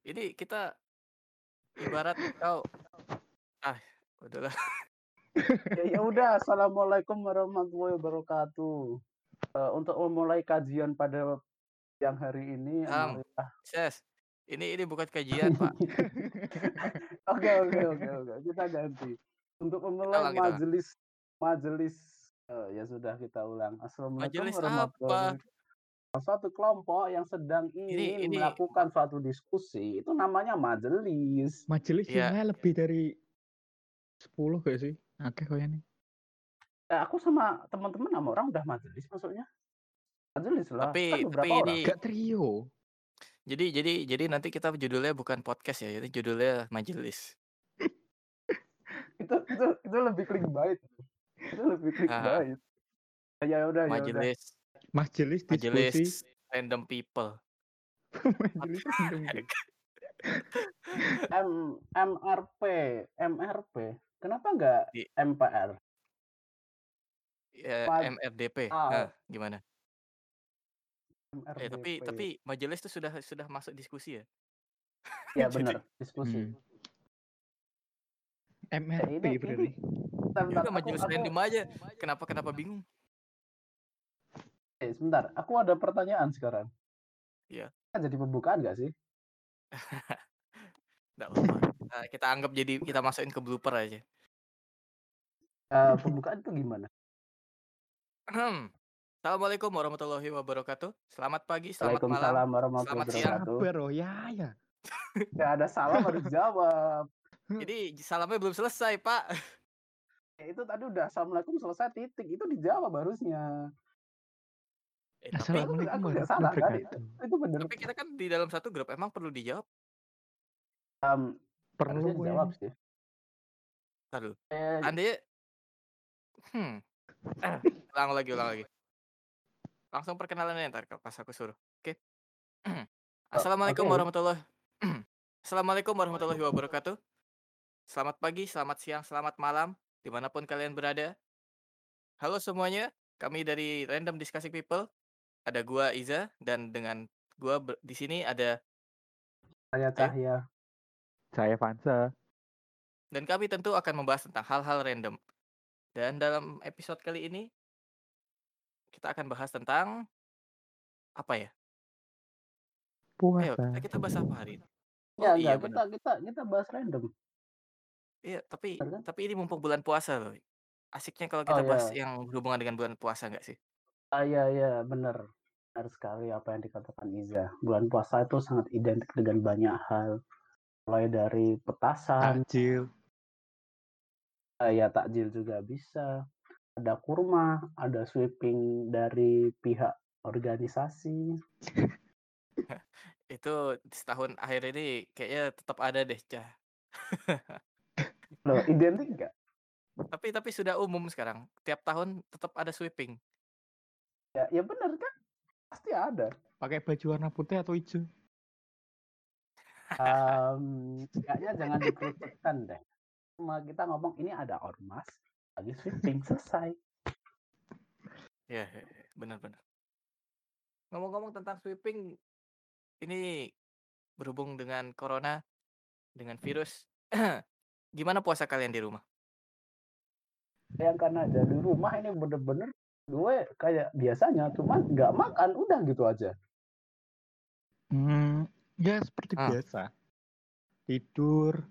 Ini kita ibarat kau ah, udahlah. Ya ya udah, assalamualaikum warahmatullahi wabarakatuh. Eh, untuk memulai kajian pada yang hari ini, marilah. ses. Ini ini bukan kajian, Pak. Oke oke oke oke, kita ganti. Untuk memulai majelis majelis eh, ya sudah kita ulang. Assalamualaikum Majelis warahmatullahi wabarakatuh. Suatu kelompok yang sedang Ini- ingin ini- melakukan suatu diskusi itu namanya majelis. Majelis Iya. jumlahnya lebih dari 10 gak sih? Oke kayaknya. Ya, aku sama teman-teman sama orang udah majelis maksudnya. Majelis lah. Tapi- kan tapi orang. ini- Gak trio. Jadi jadi jadi nanti kita judulnya bukan podcast ya, ini judulnya majelis. itu itu itu lebih clickbait itu lebih clickbait ya udah ya udah Majelis Majelis diskusi. majelis random people. Majelis random. M MRP MRP kenapa nggak Di- MPR Ya, Maj- MRDP. Ah. Nah, gimana? MRDP Eh tapi tapi majelis itu sudah sudah masuk diskusi ya. ya jadi- benar diskusi Hmm. MRP ini- berarti. Bentar, majelis random aja. Kenapa kenapa bingung? Eh, sebentar aku ada pertanyaan sekarang Iya. Kan jadi pembukaan nggak sih Nggak apa-apa. Kita, kita anggap jadi kita masukin ke blooper aja. Eh, pembukaan itu gimana. Assalamualaikum warahmatullahi wabarakatuh. Selamat pagi, selamat malam. Warahmatullahi selamat siang. wabarakatuh Sabar oh ya ya. nggak ada salam harus jawab Jadi salamnya belum selesai, Pak. Ya, itu tadi udah assalamualaikum selesai titik itu dijawab harusnya Eh, Assalamualaikum warahmatullahi salah kan wabarakatuh. itu bener tapi kita kan di dalam satu grup emang perlu dijawab. Em, Perlu gue. dijawab sih Aduh. Eh, Anda hmm. Eh, ulang lagi, ulang lagi. Langsung perkenalannya ntar pas aku suruh. Oke. Assalamualaikum oke. warahmatullahi Assalamualaikum warahmatullahi wabarakatuh. Selamat pagi, selamat siang, selamat malam, di mana pun kalian berada. Halo semuanya, kami dari Random Discussing People. Ada gua Iza dan dengan gua ber- di sini ada saya Cahya Saya Vansa. dan kami tentu akan membahas tentang hal-hal random. Dan dalam episode kali ini kita akan bahas tentang apa ya? Ayo Puasa. kita, kita bahas apa hari ini? Ya Oh, iya, enggak, kita kita kita bahas random. Iya, tapi Bener kan? tapi ini mumpung bulan puasa loh. Asiknya kalau Oh, kita bahas iya. yang berhubungan dengan bulan puasa nggak sih? Ah iya iya benar. Benar sekali apa yang dikatakan Iza. Bulan puasa itu sangat identik dengan banyak hal. Mulai dari petasan, Takjil. ah, ya takjil juga bisa. Ada kurma, ada sweeping dari pihak organisasi. Itu setahun akhir ini kayaknya tetap ada deh, Cah. Loh, identik enggak? Tapi tapi sudah umum sekarang. Tiap tahun tetap ada sweeping. Ya, ya benar kan? Pasti ada. Pakai baju warna putih atau hijau? Em, kayaknya jangan dikerucutkan deh. Cuma kita ngomong ini ada ormas, lagi sweeping selesai. Ya, ya, ya, benar-benar. Ngomong-ngomong tentang sweeping, ini berhubung dengan corona, dengan virus. Gimana puasa kalian di rumah? Bayangkan aja di rumah ini bener-bener gue kayak biasanya cuman nggak makan udah gitu aja Hmm, ya seperti Ah. biasa. Tidur,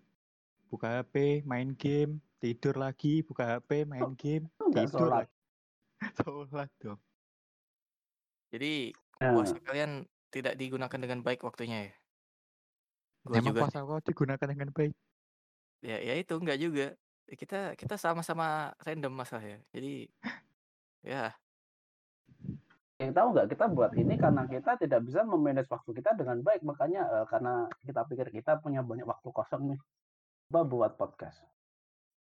buka HP, main game, tidur lagi, buka HP, main game, Lu nggak tidur sholat lagi. Sholat dong. Jadi Nah, puasa kalian tidak digunakan dengan baik waktunya ya? Gua Emang juga puasa kau digunakan dengan baik. ya ya itu enggak juga Ya, kita kita sama-sama random masalahnya jadi ya. Yang tahu nggak kita buat ini karena kita tidak bisa memanage waktu kita dengan baik. Makanya eh, karena kita pikir kita punya banyak waktu kosong nih coba buat podcast.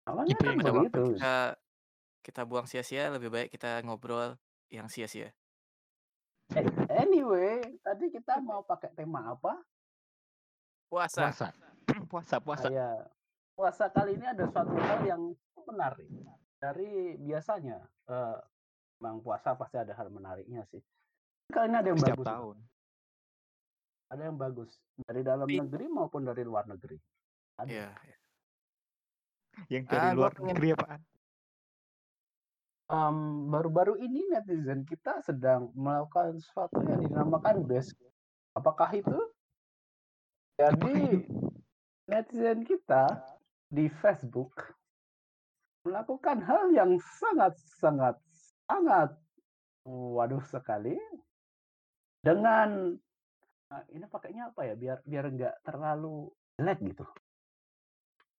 Awalnya kan yang pada waktu begitu. kita kita buang sia-sia lebih baik kita ngobrol yang sia-sia. Eh, anyway tadi kita mau pakai tema apa? Puasa. Puasa. puasa, puasa. saya puasa kali ini ada suatu hal yang menarik dari biasanya. Eh Bang puasa pasti ada hal menariknya sih kali ini ada yang Setiap bagus tahun. ada yang bagus dari dalam Tapi negeri maupun dari luar negeri. Ada. Iya, iya. Yang dari Ah, luar negeri apaan? Mmm, baru-baru ini netizen kita sedang melakukan sesuatu yang dinamakan base Apakah itu? Jadi netizen kita di Facebook melakukan hal yang sangat sangat waduh sekali dengan ini pakainya apa ya, biar biar nggak terlalu jelek gitu.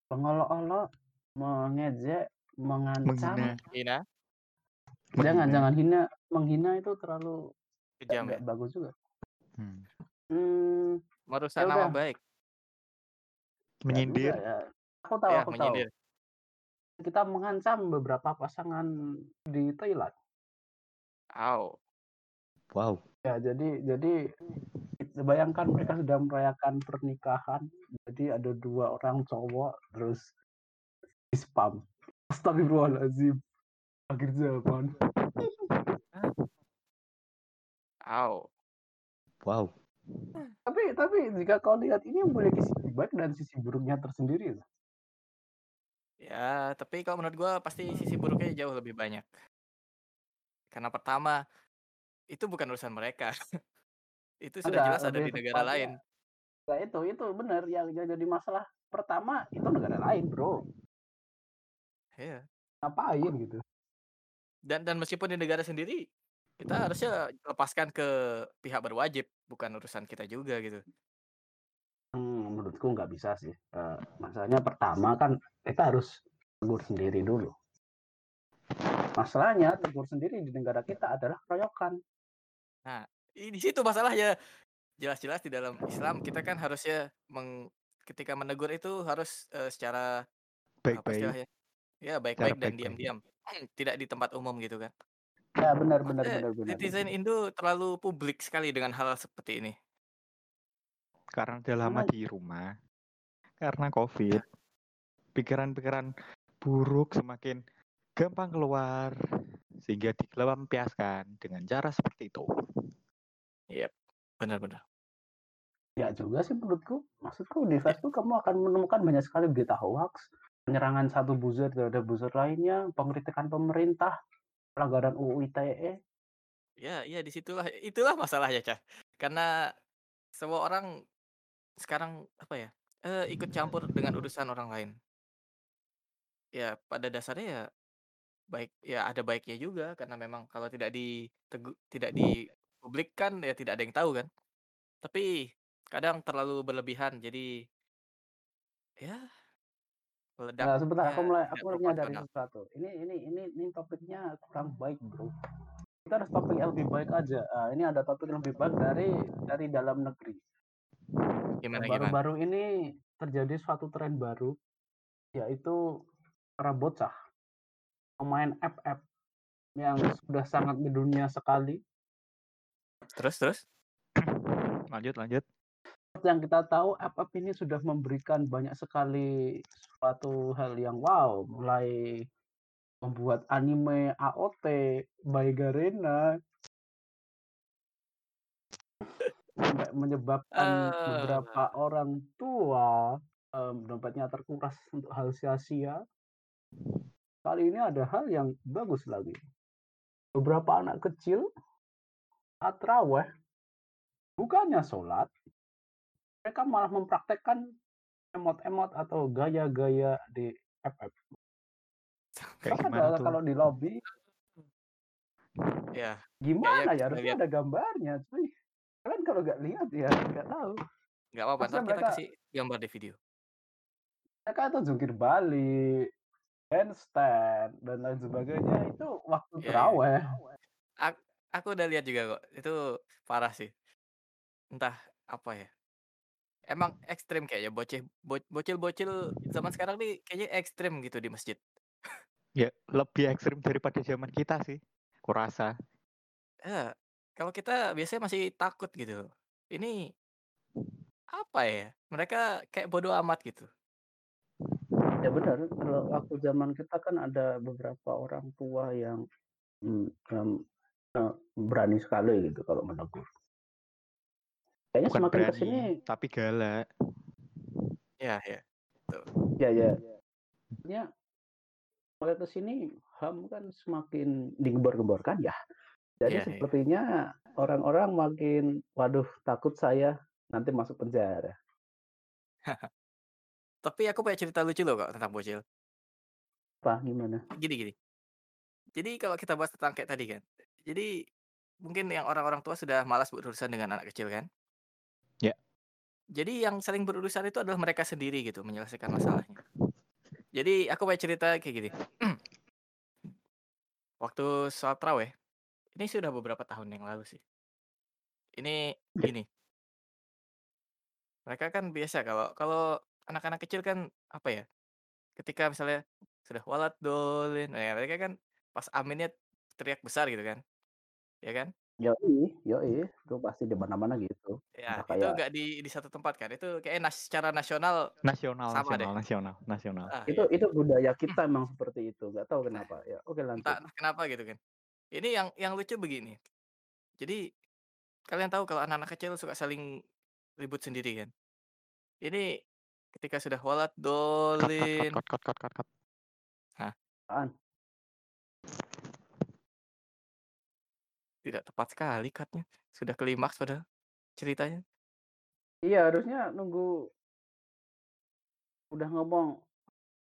Mengolok-olok, mengejek, mengancam Menghina. Hina, Jangan Menghina. jangan hina, menghina itu terlalu nggak kejam nggak ya. bagus juga. Hmm. Ya Merusak nama udah. baik. Juga Menyindir. ya. Aku tahu Iya, aku tahu. Kita mengancam beberapa pasangan di Thailand. Aw. Wow. Ya, jadi jadi bayangkan mereka sedang merayakan pernikahan, jadi ada 2 orang cowok terus di-spam. Astagfirullahaladzim, akhir zaman. Hah? Aw. Wow. Tapi tapi jika kau lihat ini memiliki sisi baik dan sisi buruknya tersendiri. Ya, tapi kalau menurut gua pasti sisi buruknya jauh lebih banyak. Karena pertama, itu bukan urusan mereka. Itu sudah Enggak, jelas ada di negara tepatnya lain. Nah itu itu bener yang jadi masalah pertama itu negara lain, Bro. Iya. Ngapain gitu. Dan dan meskipun di negara sendiri, kita harusnya lepaskan ke pihak berwajib, bukan urusan kita juga gitu. Mmm, menurutku nggak bisa sih, eee, masalahnya pertama kan kita harus tegur sendiri dulu. Masalahnya tegur sendiri di negara kita adalah keroyokan. Nah, i di situ masalahnya. Jelas-jelas di dalam Islam kita kan harusnya meng ketika menegur itu harus, eee, secara apa Baik-baik. istilahnya, ya Secara baik-baik dan baik-baik. diam-diam, tidak di tempat umum gitu kan. Ya benar benar Maksudnya benar benar. netizen Indo terlalu publik sekali dengan hal seperti ini. Karena udah lama di rumah, karena Covid, pikiran-pikiran buruk semakin gampang keluar, sehingga dilampiaskan dengan cara seperti itu. Yap, benar benar. Ya juga sih menurutku. Maksudku di Ya. Facebook kamu akan menemukan banyak sekali berita hoaks, penyerangan satu buzzer terhadap buzzer lainnya, pengkritikan pemerintah, pelanggaran UU ITE. Ya, iya di situlah itulah masalahnya, Cah. Karena semua orang sekarang apa ya, eee, ikut campur dengan urusan orang lain. Ya, pada dasarnya ya baik ya ada baiknya juga karena memang kalau tidak ditegu tidak dipublikkan ya tidak ada yang tahu kan. Tapi kadang terlalu berlebihan jadi ya meledak Nah, sebentar aku mulai tidak aku mulai menyadari proporsional. sesuatu. Ini ini ini ini topiknya kurang baik, Bro. Kita harus topik yang lebih baik aja. Ah, ini ada topik yang lebih baik dari dari dalam negeri. Gimana gimana? Baru-baru ini terjadi suatu tren baru, yaitu para bocah pemain FF yang sudah sangat mendunia sekali. Terus terus? Lanjut lanjut. Seperti yang kita tahu FF ini sudah memberikan banyak sekali suatu hal yang wow, mulai membuat anime AOT, by sampai menyebabkan beberapa Ah. orang tua, mmm, dompetnya terkuras untuk hal sia-sia. Kali ini ada hal yang bagus lagi. Beberapa anak kecil saat raweh, bukannya sholat, mereka malah mempraktekkan emot-emot atau gaya-gaya di FF. Kayak Bahkan kalau di lobby Ya, gimana ya, kita harusnya ada gambarnya cuy. Kalian kalau nggak lihat ya nggak tahu. nggak apa-apa, kita mereka kasih gambar di video. mereka itu jungkir balik, handstand, dan lain sebagainya itu waktu Iya iya. terawih. Ak aku udah lihat juga kok, itu parah sih. Entah apa ya, emang ekstrim kayaknya boceh bo bocil-bocil zaman sekarang nih kayaknya ekstrim gitu di masjid. Ya, lebih ekstrim daripada zaman kita sih, kurasa. Ya, kalau kita biasanya masih takut gitu. Ini apa ya, mereka kayak bodo amat gitu. Ya benar, kalau waktu zaman kita kan ada beberapa orang tua yang, eee, berani sekali gitu kalau menegur. kayaknya bukan semakin berani ke sini tapi galak Ya, ya. ya ya ya semakin ke sini ham kan semakin digembar-gemborkan ya jadi Iya, iya. sepertinya orang-orang makin waduh takut saya nanti masuk penjara Tapi aku punya cerita lucu loh kok tentang bocil. apa gimana Gini gini. Jadi kalau kita bahas tentang kayak tadi kan. Jadi mungkin yang orang-orang tua sudah malas berurusan dengan anak kecil kan. Ya. Jadi yang saling berurusan itu adalah mereka sendiri gitu menyelesaikan masalahnya. Jadi aku punya cerita kayak gini. Waktu sholat raweh, ini sudah beberapa tahun yang lalu sih. Ini gini. Mereka kan biasa kalau kalau anak-anak kecil kan apa ya? Ketika misalnya sudah walat dolin, ya mereka kan pas aminnya teriak besar gitu kan. Ya kan? yoi yoi itu pasti di mana-mana gitu Ya, itu kayak enggak di di satu tempat kan. Itu kayak nas secara nasional nasional Sama nasional nasional nasional ah, itu ya. itu budaya kita emang seperti itu nggak tahu kenapa ya oke lanjut entah entah kenapa gitu kan. Ini yang yang lucu begini. Jadi kalian tahu kalau anak-anak kecil suka saling ribut sendiri kan. Ini ketika sudah walat cut cut dolin, cut cut cut cut cut Apaan? tidak tepat sekali cutnya. Sudah klimaks padahal ceritanya. iya harusnya nunggu udah ngomong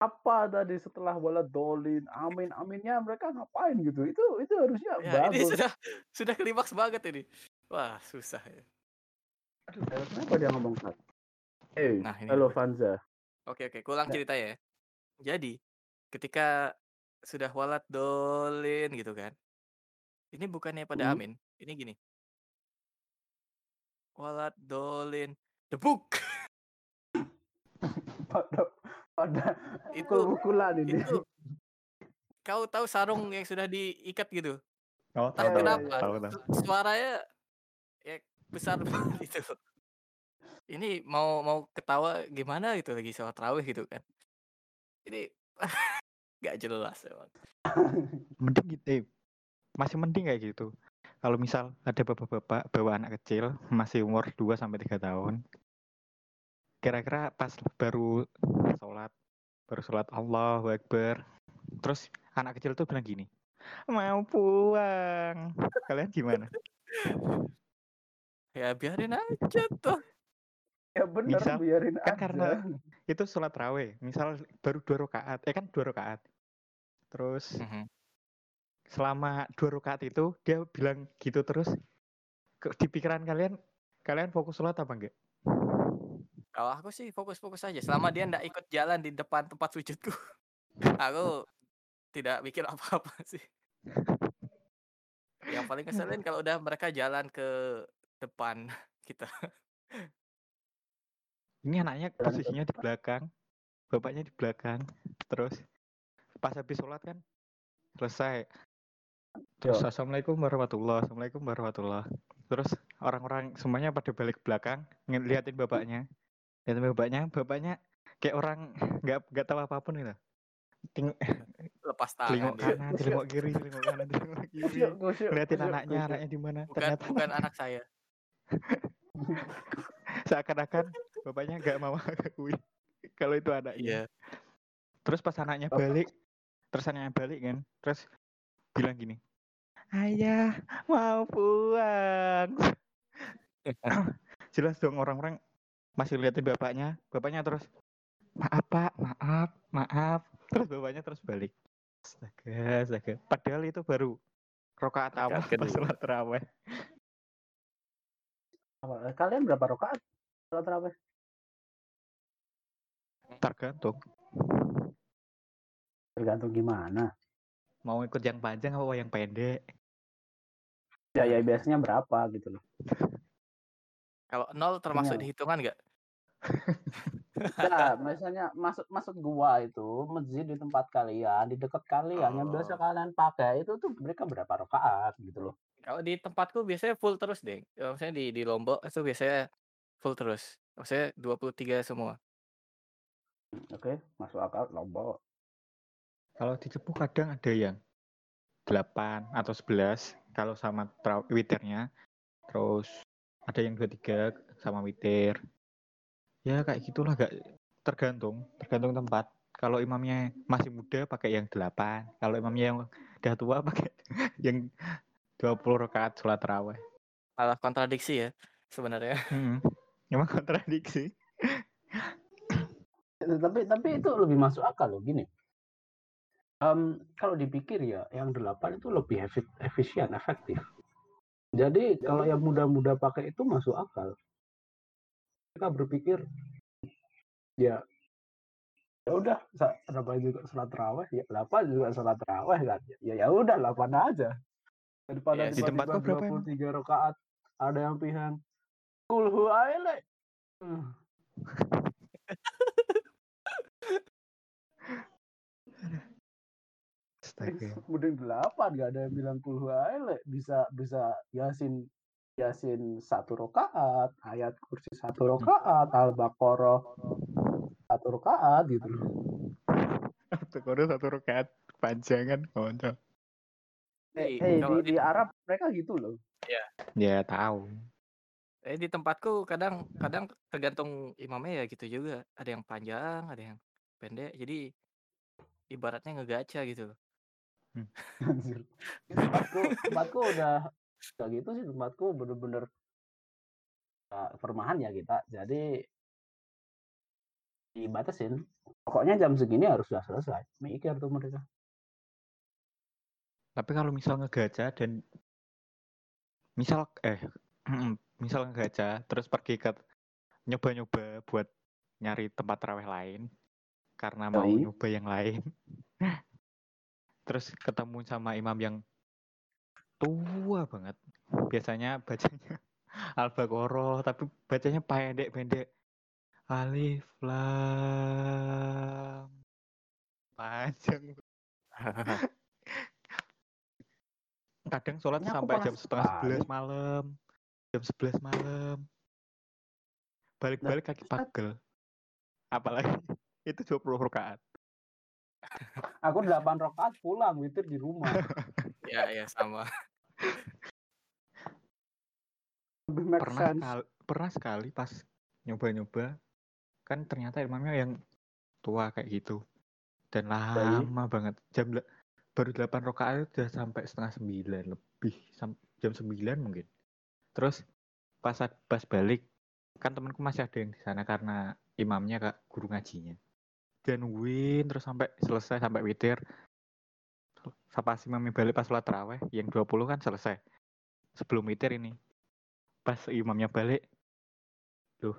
apa tadi setelah bola dolin amin aminnya mereka ngapain gitu itu itu harusnya Ya, ini bagus sudah sudah klimaks banget ini. Wah, susah ya. Aduh, kenapa dia ngomong cut hey Nah, ini halo. Vanza Oke, oke, kulang Ya. ceritanya ya. Jadi, ketika sudah walat dolin gitu kan. Ini bukannya pada Hmm. amin. Ini gini. Walat dolin debuk. pada pada Itu pukul-pukulan ini itu kau tahu sarung yang sudah diikat gitu. oh tahu tahu kenapa tahu tahu su- suaranya ya besar banget gitu. Ini mau mau ketawa gimana gitu lagi sholat rawih gitu kan. Ini nggak jelas emang. mending gitu eh, masih mending kayak gitu kalau misal ada bapak-bapak bawa anak kecil masih umur 2 sampai 3 tahun kira-kira pas baru sholat baru sholat Allahu Akbar terus anak kecil tuh bilang gini mau pulang. Kalian gimana? Ya biarin aja tuh. ya Misal, biarin kan aja. karena- itu sholat raweh. Misal baru dua rakaat eh kan dua rakaat. Terus Mhm. selama dua rakaat itu dia bilang gitu terus di pikiran kalian kalian fokus sholat apa enggak Kalau aku sih fokus-fokus aja. Selama dia ndak ikut jalan di depan tempat sujudku, aku tidak mikir apa-apa sih. Yang paling ngeselin kalau udah mereka jalan ke depan kita. ini anaknya posisinya di belakang bapaknya di belakang terus pas habis sholat kan selesai terus Yo. assalamualaikum warahmatullah assalamualaikum warahmatullah terus orang-orang semuanya pada balik belakang ngeliatin bapaknya liatin bapaknya bapaknya kayak orang nggak nggak tahu apa pun gitu Ting- Lepas telingok tangan dia. kanan telingok kiri telingok kanan telingok kiri ngeliatin anaknya anaknya di mana ternyata bukan anak saya. seakan-akan bapaknya nggak mau akui kalau itu anaknya Iya. Terus pas anaknya Bapak- balik, terus anaknya balik kan, terus bilang gini, ayah mau pulang. Jelas dong orang-orang masih liatin bapaknya, bapaknya terus maaf pak, maaf, maaf. Terus bapaknya terus balik. Astaga, astaga. Padahal itu baru rokaat awal pas sholat terawih. Apa, kalian berapa rakaat sholat tarawih Tergantung tergantung gimana mau ikut yang panjang apa yang pendek. ya ya biasanya berapa gitu loh Kalau nol termasuk Iya. di hitungan nggak? ya misalnya masuk masuk gua itu masjid di tempat kalian di dekat kalian yang biasa Oh. kalian pakai itu tuh mereka berapa rakaat gitu loh Kalau di tempatku biasanya full terus deh. Ya, Maksudnya di di Lombok itu biasanya full terus. Maksudnya 23 semua. oke masuk akal lombok Kalau di Cepu kadang ada yang 8 atau 11 kalau sama witirnya. Terus ada yang 23, sama witir. Ya kayak gitulah gak tergantung, tergantung tempat. Kalau imamnya masih muda pakai yang 8, kalau imamnya yang udah tua pakai yang 20 rakaat sholat tarawih. Malah kontradiksi ya sebenarnya. Hmm. Emang kontradiksi. tapi tapi itu lebih masuk akal loh gini. Em, kalau dipikir ya, yang delapan itu lebih efi- efisien, efektif. Jadi kalau yang muda-muda pakai itu masuk akal. Mereka berpikir ya ya udah berapa juga sholat terawih ya delapan juga sholat terawih kan ya ya udah delapan aja daripada Ya, di tempatku tiba-tiba berapa emang? 23 rakaat ada yang pilihan kulhu aile Hmm. Astaga. mending delapan gak ada yang bilang kulhu aile bisa bisa yasin yasin satu rakaat ayat kursi satu rakaat al baqarah satu rakaat gitu loh Satu kono satu rakaat panjangan konco. eh, Di- eh, kalau di, di Arab mereka gitu loh Ya tahu. Eh di tempatku kadang kadang tergantung imamnya ya gitu juga. Ada yang panjang, ada yang pendek. Jadi ibaratnya ngegaca gitu loh. Anjir. Tempatku tempatku udah udah gitu sih tempatku bener-bener uh, permahan ya kita jadi dibatasin pokoknya jam segini harus sudah selesai mikir tuh mereka Tapi kalau misal ngegaca dan misal eh misal ngegaca terus pergi ke nyoba-nyoba buat nyari tempat terawih lain karena mau Yoi. nyoba yang lain. terus ketemu sama imam yang tua banget. Biasanya bacanya Al-Baqarah tapi bacanya pendek-pendek. Alif lam panjang kadang sholat Ini sampai jam setengah sebelas malam jam sebelas malam balik-balik kaki Ustaz. pagel apalagi itu 20 rakaat aku 8 rakaat pulang witir di rumah. Ya ya sama. pernah sense. kal- pernah sekali pas nyoba-nyoba kan ternyata imamnya yang tua kayak gitu. Dan Baik. lama banget. Jam baru 8 rakaat itu udah sampai setengah sembilan lebih sam- jam 9 mungkin. Terus pas pas balik kan temanku masih ada yang di sana karena imamnya kak guru ngajinya dan win terus sampai selesai sampai witir. Pas imamnya balik pas sholat terawih yang 20 kan selesai. Sebelum witir ini. Pas imamnya balik loh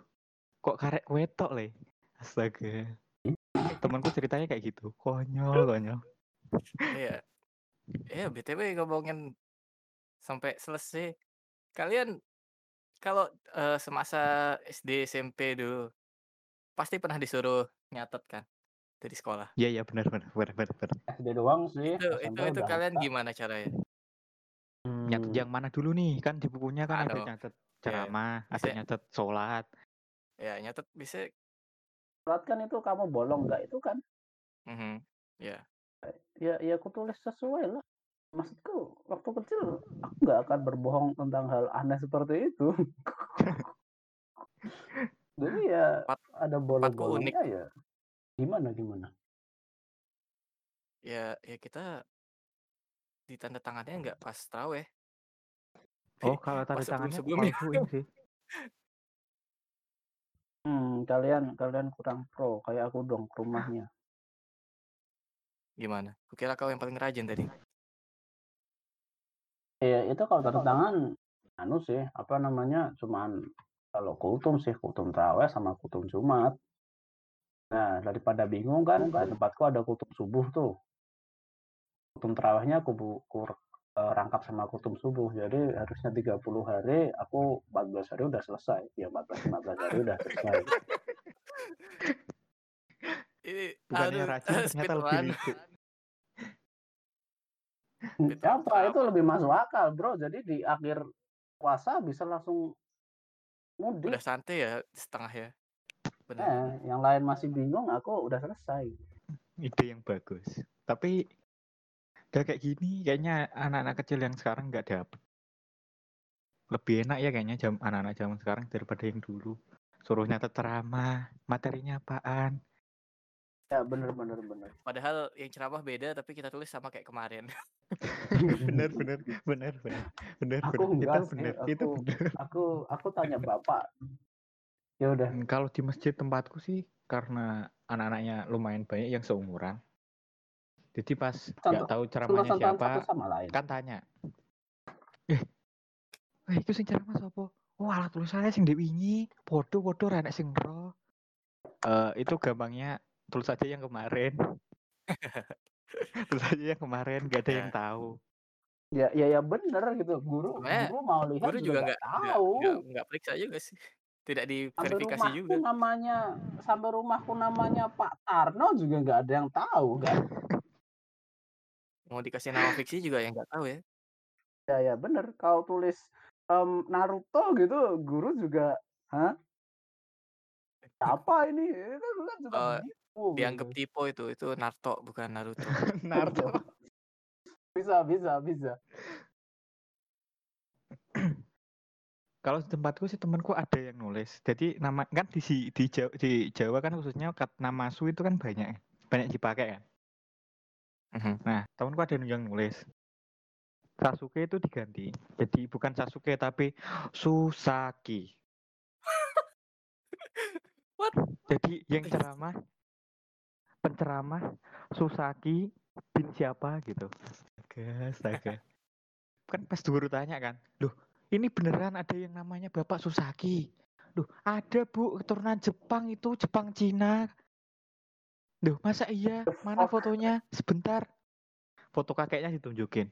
kok karek wetok le? Astaga. Temanku ceritanya kayak gitu. Konyol konyol. Iya. Iya, BTW ngomongin sampai selesai. Kalian kalau eh, semasa SD SMP dulu pasti pernah disuruh nyatet kan dari sekolah. iya iya benar benar benar benar, benar. SD doang sih Itu itu SMP itu udah kalian enggak. gimana caranya? nyatet Hmm, yang mana dulu nih kan di bukunya kan ada Aduh. nyatet ceramah ada Bisa- nyatet sholat Ya nyatet bisa. sholat kan itu kamu bolong nggak itu kan Mhm. Ya. ya ya aku tulis sesuai lah maksudku waktu kecil aku nggak akan berbohong tentang hal aneh seperti itu jadi ya Tempat- ada bolong-bolongnya ya gimana gimana Ya ya kita ditanda tangannya nggak pas traweh. oh kalau tanda Pas tangannya sebelum-sebelumnya. sih hmm kalian kalian kurang pro kayak aku dong ke rumahnya Gimana? Kukira kau yang paling rajin tadi. ya itu kalau tanda tangan anu sih apa namanya cuman kalau kultum sih kultum terawih sama kultum jumat nah daripada bingung kan di tempatku ada kultum subuh tuh. Kultum terawihnya aku bu- ku eh, rangkap sama kultum subuh. Jadi harusnya 30 hari aku 14 hari udah selesai. Ya 14 15 hari udah selesai. Ini bukannya aduh, rajin ternyata lebih speedrun. licik Itu apa itu lebih masuk akal bro. Jadi di akhir puasa bisa langsung mudik. Udah santai ya setengah ya. Benar. Eh, yang lain masih bingung aku udah selesai ide yang bagus tapi udah kayak gini kayaknya anak-anak kecil yang sekarang nggak dapet lebih enak ya kayaknya jam anak-anak zaman sekarang daripada yang dulu. Suruhnya ceramah, materinya apaan? Ya bener bener bener. Padahal yang ceramah beda tapi kita tulis sama kayak kemarin. bener bener bener bener bener Aku bener. enggak sih, bener itu aku- bener. Aku aku tanya bapak. Ya udah. Hmm, Kalau di masjid tempatku sih karena anak-anaknya lumayan banyak yang seumuran. Jadi pas nggak tahu ceramahnya siapa, satu sama lain. kan tanya. Eh, eh itu sing ceramah sapa? Oh, alat tulisannya sing diwingi, podo-podo ra enek sing ro. Eh, itu gampangnya tulis aja yang kemarin. tulis aja yang kemarin, gak ada Ya. yang tahu. Ya ya ya bener gitu. Guru Sebenarnya guru mau lihat Guru juga juga nggak tahu. nggak nggak periksa juga sih. Tidak Sampai diverifikasi rumahku juga. namanya sampai rumahku namanya Pak Tarno juga nggak ada yang tahu kan. Mau dikasih nama fiksi juga yang nggak tahu ya. Ya ya bener. Kalau tulis em, Naruto gitu, guru juga, hah? Apa ini? Itu kan juga Oh, begitu. Dianggap gitu. itu, itu Naruto bukan Naruto. Naruto. Bisa bisa bisa. Kalau di tempatku sih temanku ada yang nulis. Jadi nama kan di di Jawa, di Jawa kan khususnya kat- nama su itu kan banyak ya. banyak dipakai kan. Mhm. Nah, temanku ada yang nulis. Sasuke itu diganti. Jadi bukan Sasuke tapi Susaki. What? Jadi yang ceramah penceramah Susaki bin siapa gitu. Astaga, astaga. Kan pas guru tanya kan, loh ini beneran ada yang namanya Bapak Susaki. Loh ada bu keturunan Jepang itu Jepang Cina. Loh masa iya? Mana fotonya? Sebentar. Foto kakeknya ditunjukin.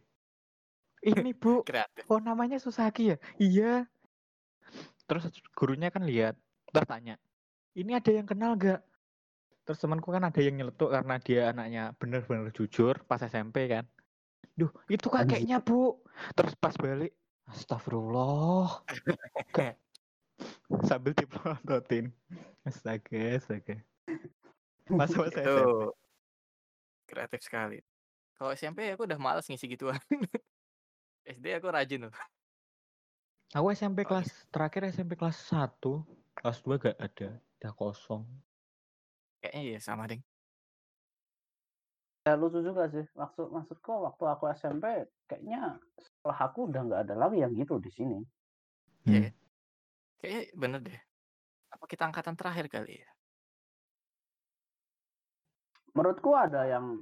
Ini bu, Kreatif. oh namanya Susaki ya? Iya. Terus gurunya kan lihat, terus tanya, ini ada yang kenal gak? Terus temanku kan ada yang nyeletuk karena dia anaknya bener-bener jujur pas SMP kan. Duh, itu kakeknya bu. Terus pas balik, astagfirullah. Kayak sambil dipelototin. Astaga, astaga. Masa-masa SMP. Itu kreatif sekali. Kalau SMP aku udah males ngisi gituan. SD aku rajin loh. Aku SMP Oh, kelas terakhir SMP kelas 1, kelas 2 gak ada, udah kosong. Kayaknya iya sama ding. Ya lucu juga sih. Maksud maksudku waktu aku SMP kayaknya setelah aku udah nggak ada lagi yang gitu di sini. Iya. Kayaknya bener deh. Apa kita angkatan terakhir kali ya? Menurutku ada yang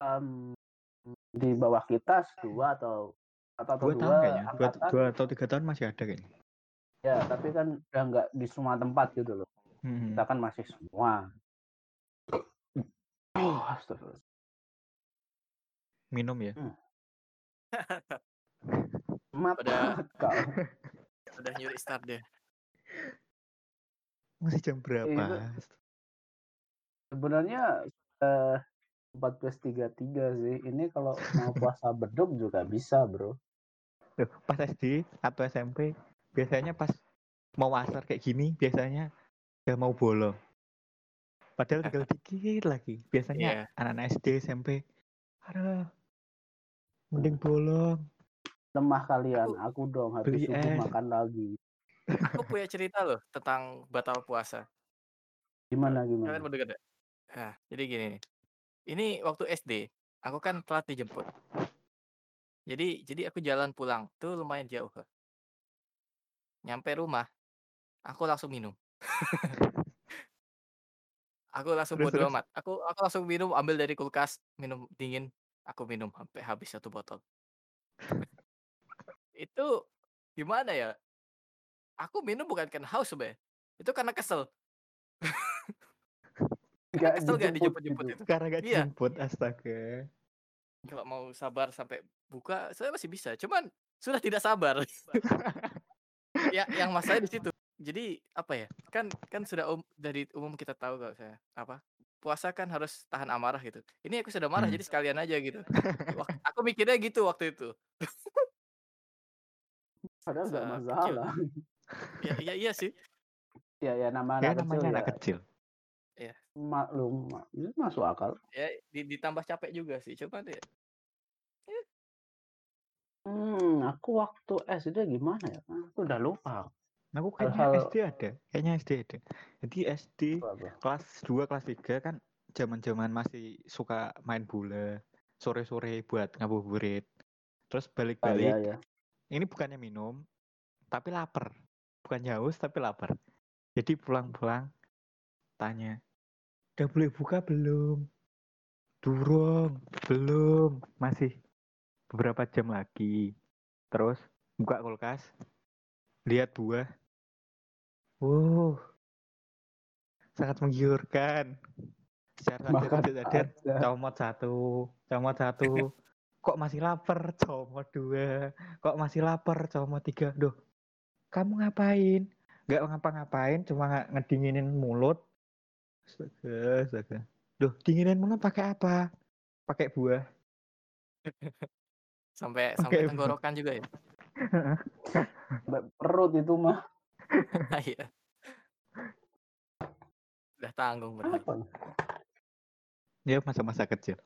em, di bawah kita dua atau atau atau Dua tahun kayaknya, dua, dua atau tiga tahun masih ada kayaknya. Ya, tapi kan udah nggak di semua tempat gitu loh. Hmm. Kita kan masih semua. Oh, astagfirullah. Minum ya. Mata Pada- kau. Udah nyuri start deh. Masih jam berapa? Itu- Sebenarnya eh 14.33 sih. Ini kalau mau puasa beduk juga bisa, Bro. Loh, pas SD atau SMP biasanya pas mau asar kayak gini biasanya udah mau bolong. Padahal tinggal dikit lagi. Biasanya Iya. anak-anak SD SMP, aduh, mending bolong. Lemah kalian, aku dong Beli habis subuh es. makan lagi. Aku punya cerita loh tentang batal puasa. Gimana Kalian gimana? mau denger nggak? Nah, jadi gini nih. Ini waktu SD, aku kan telat dijemput. Jadi jadi aku jalan pulang tuh lumayan jauh. Nyampe rumah, aku langsung minum. aku langsung Terus, bodo terus? amat. Aku aku langsung minum, ambil dari kulkas, minum dingin. Aku minum sampai habis satu botol. Itu gimana ya? Aku minum bukan karena haus sebenarnya. Itu karena kesel. Karena kesel gak dijemput dijemput-jemput gitu. itu. Karena gak Iya. dijemput, astaga. Kalau mau sabar sampai buka, saya masih bisa. Cuman sudah tidak sabar. ya, yang masalahnya di situ. Jadi apa ya? Kan kan sudah um, dari umum kita tahu kalau saya apa puasa kan harus tahan amarah gitu. Ini aku sudah marah Hmm. jadi sekalian aja gitu. Wak- aku mikirnya gitu waktu itu. Padahal nggak Masa masalah. Ya, ya iya sih. Ya ya nama Ya anak kecil namanya ya anak kecil. maklum, ma- itu masuk akal. Ya di- ditambah capek juga sih. Coba deh. Hmm, aku waktu SD gimana ya? Aku udah lupa. Aku kayaknya Hal-hal- SD ada, kayaknya SD ada. Jadi SD Apa? kelas 2, kelas 3 kan zaman-zaman masih suka main bola sore-sore buat ngabuburit. Terus Ah, balik-balik, iya, iya. ini bukannya minum, tapi lapar. Bukan haus, tapi lapar. Jadi pulang-pulang tanya, udah boleh buka belum? Durung, belum, masih beberapa jam lagi. Terus buka kulkas, lihat buah. Wow, sangat menggiurkan. Secara sadar tidak sadar, comot satu, comot satu. Kok masih lapar? Comot dua. Kok masih lapar? Comot tiga. Duh, kamu ngapain? Gak ngapa-ngapain, cuma nge- ngedinginin mulut. Astaga, astaga. Duh, dinginin mulut pakai apa? Pakai buah. Sampai sampai tenggorokan juga ya? Perut itu mah. Iya. Udah tanggung berarti. Apa? Ya masa-masa kecil.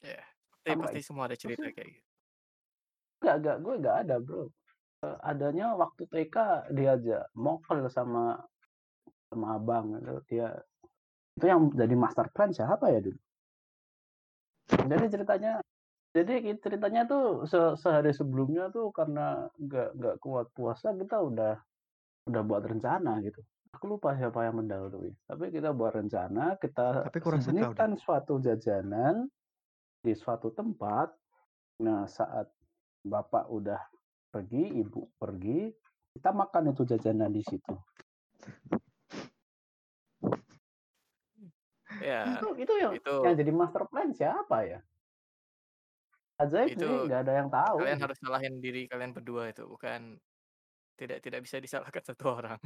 Ya. Pasti, Sampai- pasti semua ada cerita kayak gitu. Enggak, enggak, gue enggak ada, Bro. Eh, adanya waktu TK diajak mokel sama sama abang itu dia itu yang jadi master plan siapa ya dulu jadi ceritanya jadi ceritanya tuh se- sehari sebelumnya tuh karena nggak nggak kuat puasa kita udah udah buat rencana gitu. Aku lupa siapa yang mendahului tapi kita buat rencana kita Tapi sembunyikan suatu jajanan di suatu tempat. Nah saat bapak udah pergi ibu pergi kita makan itu jajanan di situ. Ya, itu itu yang itu yang jadi master plan siapa ya? Ajaib Itu nggak ada yang tahu kalian harus salahin diri kalian berdua itu, bukan tidak tidak bisa disalahkan satu orang.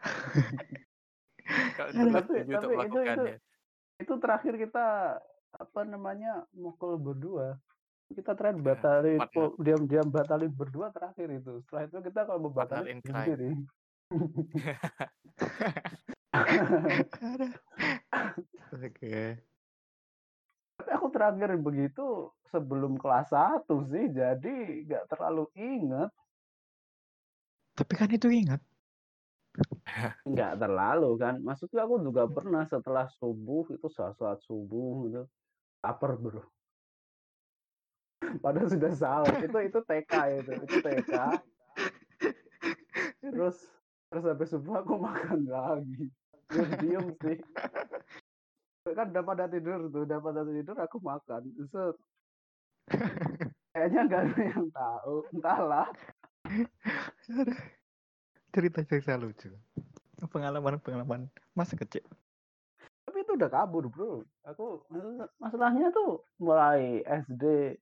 Kalian berdua tapi untuk itu itu melakukannya. itu terakhir kita apa namanya mukul berdua kita terakhir Ya, batalin partner. po- diam-diam batalin berdua terakhir itu setelah itu kita kalau mau batalin sendiri Oke. tapi aku terakhir begitu sebelum kelas 1 sih jadi nggak terlalu inget Tapi kan itu ingat. nggak terlalu kan. Maksudnya aku juga pernah setelah subuh itu saat saat subuh gitu lapar bro. Padahal sudah sahur. Itu itu TK itu. Itu TK terus terus habis subuh aku makan lagi. Diem diem sih. Kan udah pada tidur tuh udah pada tidur aku makan. Set. kayaknya nggak ada yang tahu. Entahlah Cerita-cerita lucu. Pengalaman-pengalaman masa kecil. tapi itu udah kabur bro. Aku masalahnya tuh mulai SD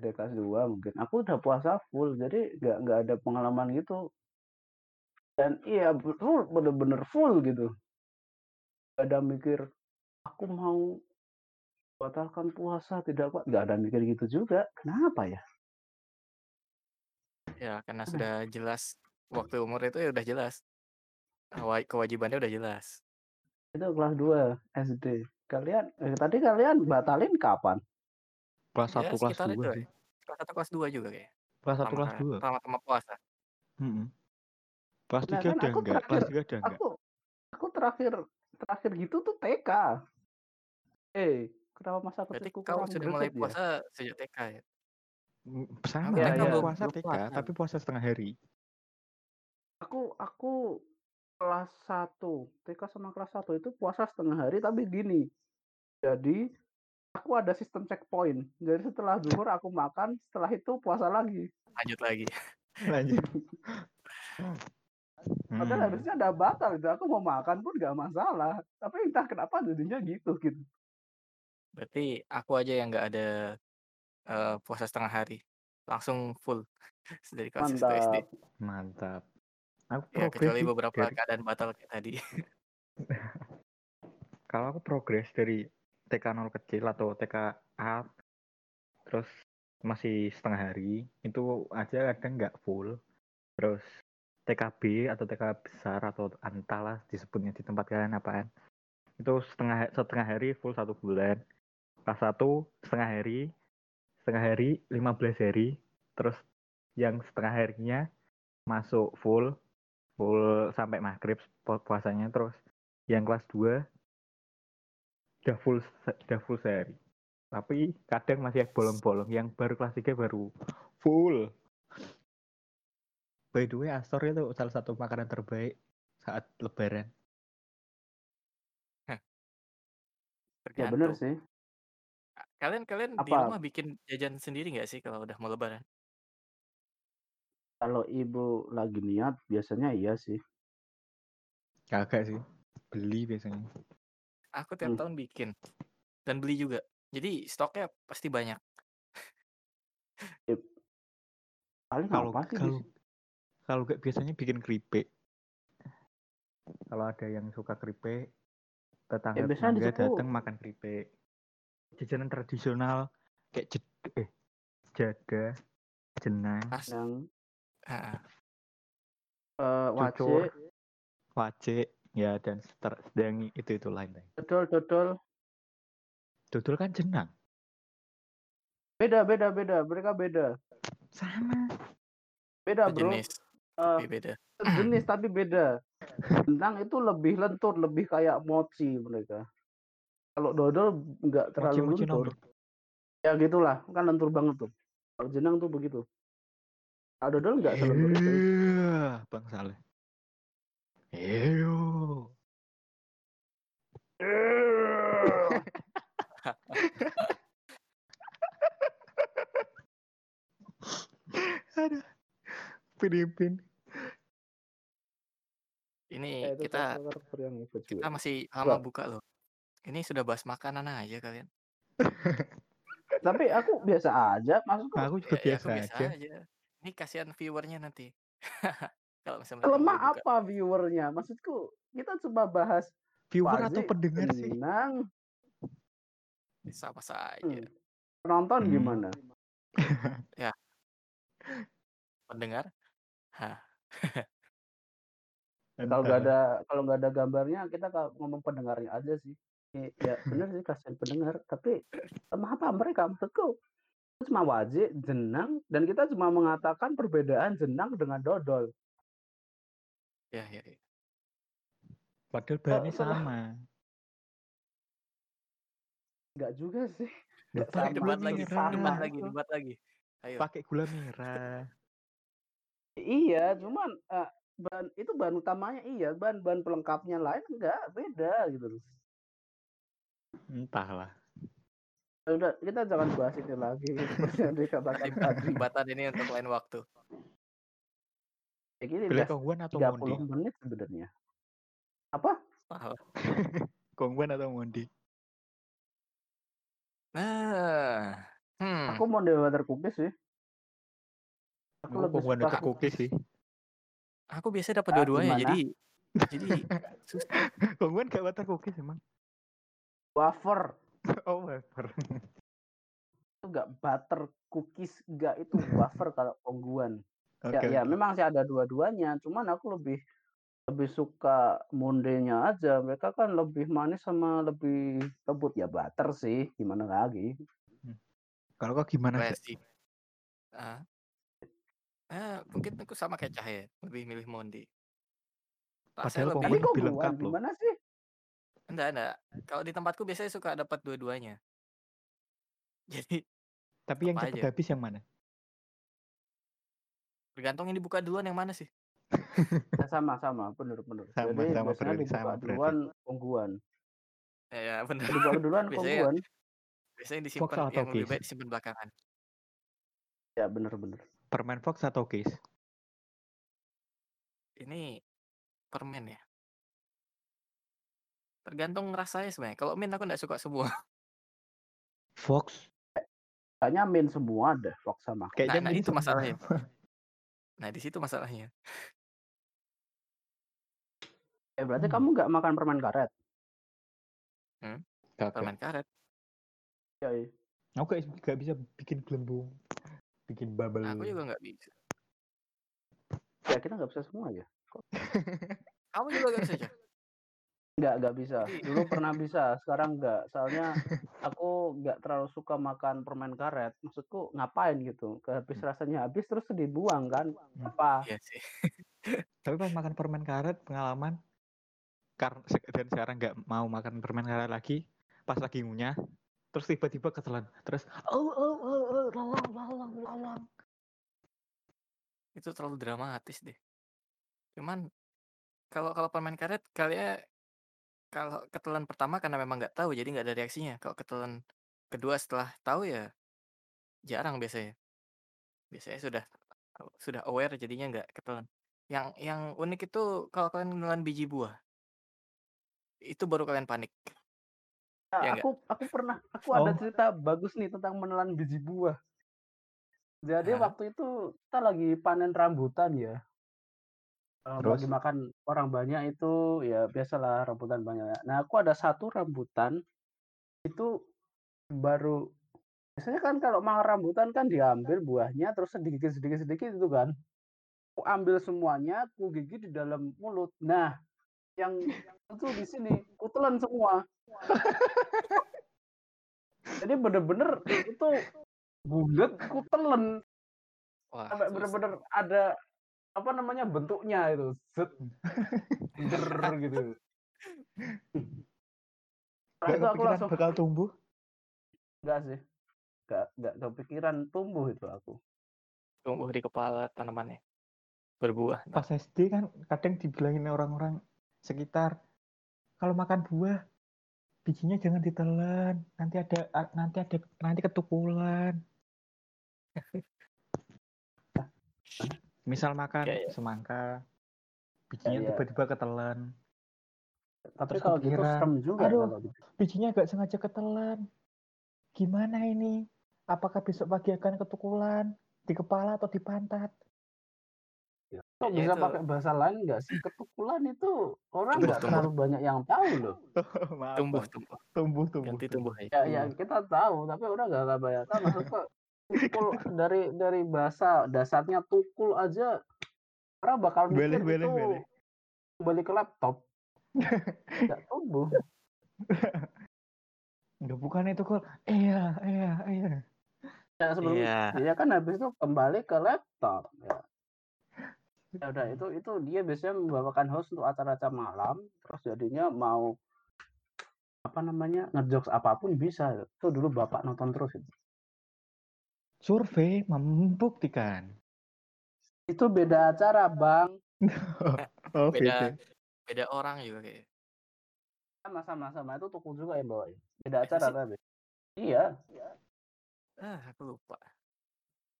SD kelas 2 mungkin. Aku udah puasa full jadi nggak nggak ada pengalaman gitu. Dan iya full bener-bener full gitu. Gak ada mikir aku mau batalkan puasa tidak kuat nggak ada mikir gitu juga. Kenapa ya Ya, karena sudah jelas waktu umur itu ya udah jelas. Kewa- Kewajibannya udah jelas. itu kelas 2 SD kalian eh, tadi kalian batalin kapan Kelas Ya, 1, kelas sekitar 2 itu sih. ya. Kelas 1, kelas 2 juga kayak. Kelas 1, kelas 2. Sama-sama puasa. Mm-mm. Kelas Nah, 3 kan udah aku enggak, kelas 3 udah enggak. aku aku terakhir terakhir gitu tuh TK eh kenapa masa Berarti kecilku kau sudah mulai greget ya puasa sejak TK ya? Sama, aku iya. puasa TK, puasa. tapi puasa setengah hari. aku aku kelas 1 TK sama kelas 1 itu puasa setengah hari tapi gini jadi aku ada sistem checkpoint jadi setelah zuhur aku makan setelah itu puasa lagi Lanjut lagi. Lanjut. padahal Hmm. harusnya ada batal itu aku mau makan pun nggak masalah tapi entah kenapa jadinya gitu gitu Berarti aku aja yang nggak ada eh, puasa setengah hari. Langsung full dari kelas 1 SD. mantap Mantap. Aku Ya, progres kecuali sih beberapa dari keadaan batal kayak tadi. kalau aku progres dari TK 0 kecil atau TK A terus masih setengah hari itu aja kadang nggak full terus TKB atau TK besar atau entahlah disebutnya di tempat kalian apaan itu setengah setengah hari full satu bulan kelas satu setengah hari setengah hari 15 hari terus yang setengah harinya masuk full full sampai maghrib pu- puasanya terus yang kelas 2 udah full udah full sehari tapi kadang masih bolong-bolong yang baru kelas 3 baru full by the way Astor itu salah satu makanan terbaik saat lebaran Ya Tergantung. bener sih. Kalian kalian di Apa? rumah bikin jajan sendiri nggak sih kalau udah mau lebaran? Kalau ibu lagi niat biasanya iya sih. kagak sih beli biasanya Aku tiap Hmm. tahun bikin dan beli juga. Jadi stoknya pasti banyak. Paling kalau apa sih? kalau kalau gak biasanya bikin keripik kalau ada yang suka keripik tetangga Ya, biasanya di tetangga situ- datang makan keripik jajanan tradisional kayak jed, eh jada jenang Pas. Yang Ah, eh wajib, wajik ya dan seter- sedang itu itu lain lain dodol, dodol. dodol kan jenang Beda, beda, beda. Mereka beda. sama Beda, bro. sejenis Eh, tapi beda. sejenis tapi beda. Bentang itu lebih lentur, lebih kayak mochi mereka. Kalau dodol nggak terlalu lentur. nomor Ya gitulah, kan lentur banget tuh. Kalau jenang tuh begitu. Kalau dodol nggak itu. Iya, bang Saleh Eyo. Aduh. Filipin. Ini Eh, kita kita masih lama buka loh. Ini sudah bahas makanan aja kalian. Tapi aku biasa aja, maksudku Aku juga Ya, ya biasa, aku biasa aja. aja. Ini kasihan viewernya nanti. Kalau misalnya lemah apa viewernya? Maksudku kita cuma bahas Viewer atau wajib, pendengar sih? jenang, sama saja. hmm. penonton Hmm. gimana? Pendengar? Hah. Kalau nggak ada kalau nggak ada gambarnya kita ngomong pendengarnya aja sih. I- Ya bener sih kasihan pendengar. Tapi lemah apa mereka? Maksudku itu cuma wajib, jenang, dan kita cuma mengatakan perbedaan jenang dengan dodol. Ya, ya, ya. Padahal bahannya salah. sama. Nggak juga sih. Nggak Sama pakai debat lagi, sama debat lagi, debat lagi. Ayo. Pakai gula merah. Iya, cuman eh, bahan itu bahan utamanya iya, bahan bahan pelengkapnya lain enggak beda gitu loh. Entahlah. Ya Udah, kita jangan bahas ini lagi yang dikatakan tadi. Perdebatan ini untuk lain waktu. Ya gini Pilih udah Kongguan atau 30 Mondi? menit sebenarnya. Apa? Kongguan atau Mondi? Nah, hmm. Aku mau water cookies sih. Aku Aku lebih Kongguan suka atau cookies sih. aku biasanya dapat Ah, dua-duanya, jadi jadi susah. Kongguan gak water cookies emang? Wafer. Oh, wafer. Itu enggak butter cookies, enggak itu wafer kalau kongguan. Oke, ya, ya memang sih ada dua-duanya, cuman aku lebih lebih suka mondenya aja. Mereka kan lebih manis sama lebih lembut ya butter sih. Gimana lagi? Kalau kau gimana sih? Ah. Ah, mungkin aku sama kayak Cahaya, lebih milih Mondi. Padahal lebih kok loh. gimana sih? Enggak, enggak. Kalau di tempatku biasanya suka dapat dua-duanya. Jadi Tapi yang cepet aja? habis yang mana? tergantung yang dibuka duluan yang mana sih? Ya, sama sama, bener bener. Sama, Jadi sama, biasanya berarti dibuka sama, berarti. duluan kongguan. Ya, ya benar. Dibuka duluan Biasanya kongguan. biasanya Fox disimpan atau yang lebih case? baik disimpan belakangan. Ya bener bener. Permen Fox atau case? Ini permen ya. Tergantung rasanya sebenarnya. Kalau mint aku nggak suka semua. Fox? Kayaknya min semua deh Fox sama. Kayaknya nah, mint itu masalahnya. Nah, di situ masalahnya. Eh berarti Hmm. kamu nggak makan permen karet? Kagak. Permen karet. Ya, iya. Aku gak, gak bisa bikin gelembung. Bikin bubble. Aku juga nggak bisa. ya kita nggak bisa semua ya. Kamu juga nggak bisa? Nggak nggak bisa. Dulu pernah bisa, sekarang nggak. Soalnya aku nggak terlalu suka makan permen karet. Maksudku ngapain gitu? Habis Hmm. rasanya habis terus dibuang kan? Hmm. Apa? Iya sih. Tapi pas makan permen karet pengalaman karena dan sekarang nggak mau makan permen karet lagi pas lagi ngunyah terus tiba-tiba ketelan terus oh oh oh oh lolong lolong lolong Itu terlalu dramatis deh. Cuman kalau kalau permen karet kalian kalau ketelan pertama karena memang nggak tahu jadi nggak ada reaksinya. Kalau ketelan kedua setelah tahu ya jarang biasanya. Biasanya sudah sudah aware jadinya nggak ketelan. Yang yang unik itu kalau kalian menelan biji buah. Itu baru kalian panik. Nah, Ya nggak? aku aku pernah aku ada oh cerita bagus nih tentang menelan biji buah. Jadi Hah? waktu itu kita lagi panen rambutan ya. Terus lagi makan orang banyak itu ya biasalah rambutan banyak. Nah, aku ada satu rambutan itu baru biasanya kan kalau makan rambutan kan diambil buahnya terus sedikit sedikit sedikit itu kan. Aku ambil semuanya, aku gigit di dalam mulut. Nah, yang itu di sini, aku telan semua. Jadi bener-bener itu bulat, aku telan Wah, sampai bener-bener ada apa namanya bentuknya itu, der gitu. Nggak itu aku langsung bakal tumbuh enggak sih, enggak enggak kepikiran tumbuh itu aku. tumbuh di kepala tanamannya. Berbuah. pas SD kan kadang dibilangin orang-orang sekitar kalau makan buah bijinya jangan ditelan nanti ada nanti ada nanti ketukulan misal makan Ya, ya. semangka Ya, bijinya ya. tiba-tiba ketelan Tapi terus kalau gitu kepikiran serem juga aduh kalau gitu. bijinya agak sengaja ketelan gimana ini apakah besok pagi akan ketukulan di kepala atau di pantat Kok Ya, bisa itu pakai bahasa lain enggak sih? Ketukulan itu orang nggak terlalu banyak yang tahu loh. maaf tumbuh tumbuh tumbuh tumbuh ganti tumbuh. Ya, ya tumbuh kita tahu, tapi orang nggak nggak banyak tahu. Maksudku tukul dari dari bahasa dasarnya tukul aja orang bakal boleh mikir boleh itu boleh kembali ke laptop, nggak tumbuh. Enggak bukan itu kok iya iya iya Ya sebelum Iya. dia kan habis itu kembali ke laptop. Ya. Ya udah itu itu dia biasanya membawakan host untuk acara-acara malam, terus jadinya mau apa namanya ngejokes apa pun bisa. Itu dulu bapak nonton terus itu. Survei membuktikan Itu beda acara bang, oh Beda beda beda orang juga kayak. sama sama sama itu tukul juga yang bawain. Beda acara tapi. Iya, Ah, aku lupa.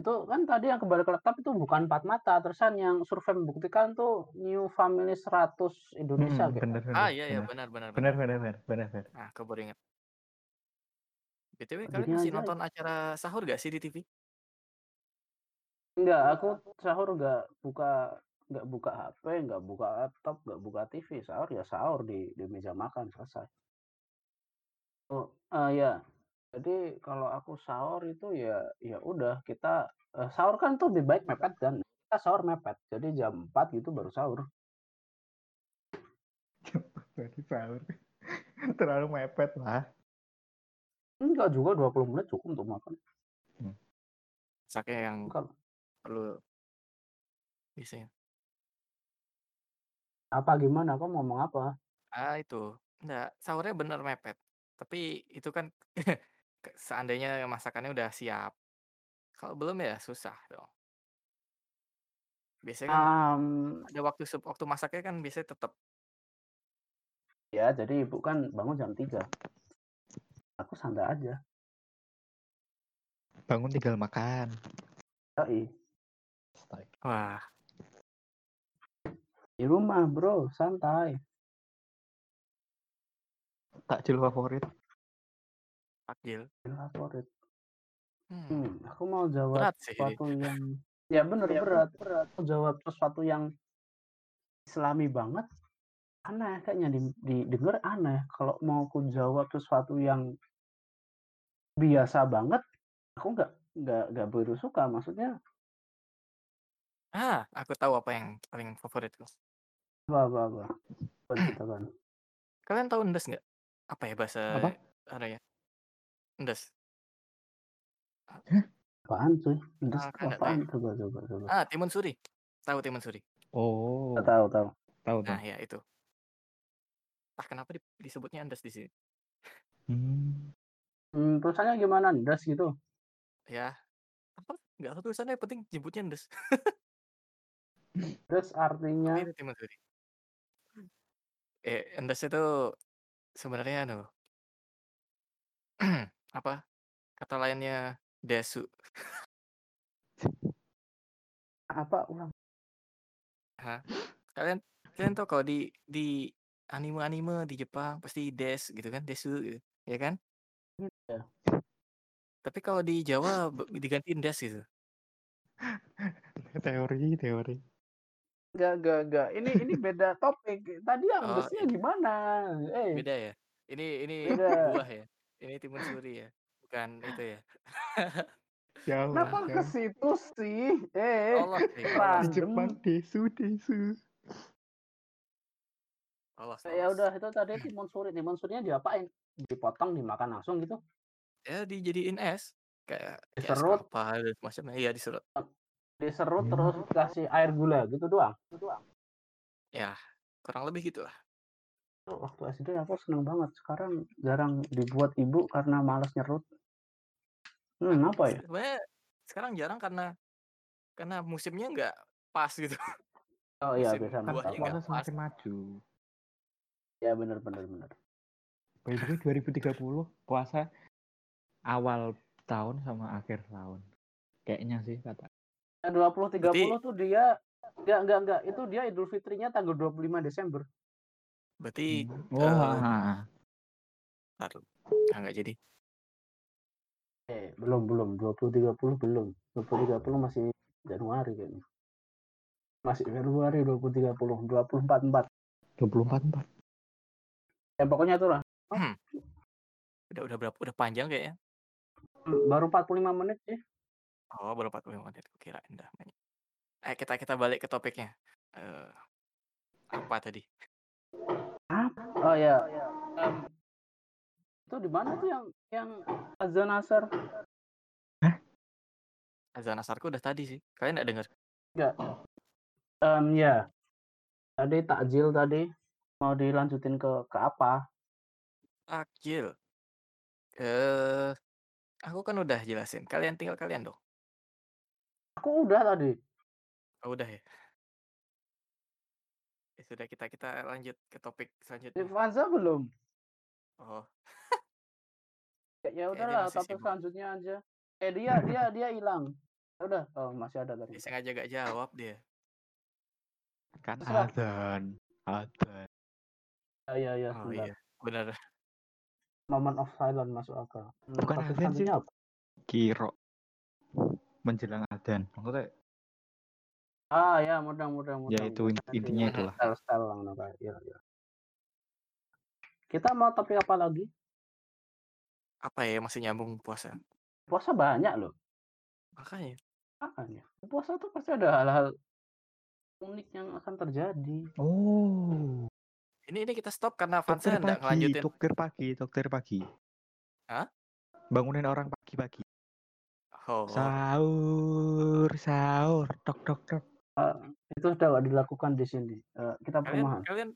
itu kan tadi yang kembali ke laptop itu bukan empat mata, terusan yang survei membuktikan tuh New Family 100 Indonesia Hmm, gitu. bener Ah, bener iya iya bener benar benar benar. bener bener Nah, aku baru ingat. BTW kalian masih aja nonton acara sahur gak sih di TV? enggak, aku sahur enggak buka nggak buka HP, nggak buka laptop, nggak buka TV. Sahur ya sahur di di meja makan selesai. Oh, eh, ya. Jadi kalau aku sahur itu ya ya udah kita eh, sahur kan tuh lebih baik mepet dan kita sahur mepet. Jadi jam 4 gitu baru sahur. berarti sahur terlalu mepet lah Enggak juga 20 menit cukup untuk makan. Sakit yang Kalau perlu biasanya. apa gimana? Kau mau ngomong apa? Ah, itu. Enggak, sahurnya bener mepet. Tapi itu kan seandainya masakannya udah siap. Kalau belum ya susah dong. Biasanya kan Am, ada waktu waktu masaknya kan biasanya tetap ya jadi ibu kan bangun jam 3. Aku santai aja. bangun tinggal makan Yoi. Wah, Di rumah, bro, santai. takjil favorit takjil. Favorit. Hmm, Hmm, aku mau jawab berat sih sesuatu yang ya bener berat berat. Aku jawab sesuatu yang islami banget. Aneh kayaknya di, didengar aneh. Kalau mau aku jawab sesuatu yang biasa banget, aku nggak nggak nggak begitu suka. Maksudnya Ah, aku tahu apa yang paling favoritku. apa apa apa. Kalian tahu ndes nggak? Apa ya bahasa Apa? ano ya? Ndes. Apaan cuy? Ndes Ah, kan tahu apaan? Coba coba coba. Ah, timun suri. Tahu timun suri? Oh, Nggak tahu tahu. tahu Nah, tahu. ya itu. Ah, kenapa di- disebutnya ndes di sini? Hmm. Hmm, tulisannya gimana? Ndes gitu. Ya, apa? Nggak tahu tulisannya, yang penting nyebutnya ndes. Ndes artinya. Eh, ndes itu sebenarnya anu apa? Kata lainnya desu. apa ulang? Hah? Kalian kalian tahu kalau di di anime-anime di Jepang pasti des gitu kan, desu gitu, ya kan? Iya. Tapi kalau di Jawa be- digantiin des gitu. Teori, teori. Enggak enggak enggak. Ini ini beda topik. Tadi yang Oh, iya. gimana? Eh, Beda ya? Ini ini Beda. buah ya? Ini timun suri ya? Bukan itu ya? Jauh, kenapa ke jauh. situ sih? Eh, Allah nih, Di. Jepang desu, desu. Allah, Ya udah itu tadi timun suri. Timun surinya diapain? Dipotong, dimakan langsung gitu? Ya dijadiin es. Kayak, Diserut, kelapa dan semacamnya. Iya diserut. diserut Hmm. terus dikasih air gula gitu doang. Ya, kurang lebih gitulah. Tuh, Waktu SD aku seneng banget. Sekarang jarang dibuat ibu karena males nyerut. Hmm, apa ya? Sebenarnya sekarang jarang karena karena musimnya nggak pas gitu. Oh iya, Musim biasa Kan buahnya nggak puasa pas. semakin maju. Ya bener bener bener. By the way, 2030 puasa awal tahun sama akhir tahun. Kayaknya sih kata. Yang 20 30 Berarti tuh dia enggak enggak enggak itu dia Idul Fitrinya tanggal 25 Desember. berarti Hmm. Oh, eh ha, ha, ha. ntar. Ah, nggak jadi. Eh, belum belum 20 30 belum. 20 30 masih Januari kayaknya. Masih Februari 20 30 24 4. 24 empat. Ya pokoknya itu lah. Hmm, udah udah berapa? Udah panjang kayaknya. Hmm, Baru 45 menit sih. Oh, baru 45 menit. Kirain udah banyak. Eh, kita kita balik ke topiknya. Eh, apa tadi? Apa? Oh ya. Em, itu di mana tuh yang yang azan asar? Hah? Azan asarku udah tadi sih. Kalian nggak dengar? Enggak. Em ya. Tadi takjil tadi mau dilanjutin ke ke apa? Takjil. Eh, aku kan udah jelasin. Kalian tinggal kalian dong. Aku udah tadi. Oh, udah ya. Ya sudah kita kita lanjut ke topik selanjutnya. Vanza belum. Oh, Ya, ya udahlah masih topik sibuk. selanjutnya aja. Eh dia dia dia hilang. Ya udah, oh masih ada tadi. Dia sengaja gak jawab dia. Kan Terserah. adzan. Adzan. Ya ya ya Oh sebentar. iya, benar. Moment of silence masuk akal. Hmm, Bukan adzan sih. apa? Kiro. Menjelang adzan. Maksudnya Ah ya mudah mudah mudah. ya itu intinya itulah. Style style lang na kayo. Ya, ya. Kita mau topik apa lagi? Apa ya masih nyambung puasa? Puasa banyak loh. Makanya. Makanya. Puasa tuh pasti ada hal-hal unik yang akan terjadi. Oh. Ini ini kita stop karena Vansa nggak ngelanjutin. dokter pagi, dokter pagi. Hah? Bangunin orang pagi-pagi. Oh, Sahur, sahur, tok tok tok. Eh, itu sudah dilakukan di sini. Eh, kita kalian perumahan. kalian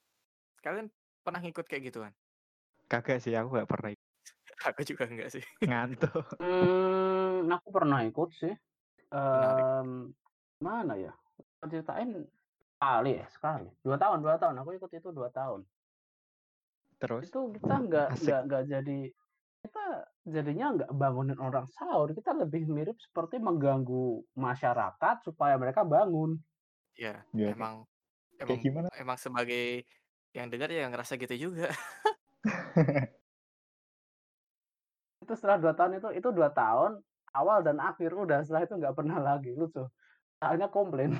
kalian pernah ngikut kayak gituan? Kagak sih, aku gak pernah Aku juga enggak sih. ngantuk. Hmm, aku pernah ikut sih. Menarik. Em, mana ya? Ceritain sekali ya sekali. Dua tahun, dua tahun. Aku ikut itu dua tahun. Terus Itu kita nggak nggak nggak jadi kita jadinya nggak bangunin orang sahur. Kita lebih mirip seperti mengganggu masyarakat supaya mereka bangun. Ya, Ya, emang kayak emang gimana? emang sebagai yang dengar ya ngerasa gitu juga. Itu setelah dua tahun itu itu dua tahun awal dan akhir udah setelah itu nggak pernah lagi lucu. Akhirnya komplain.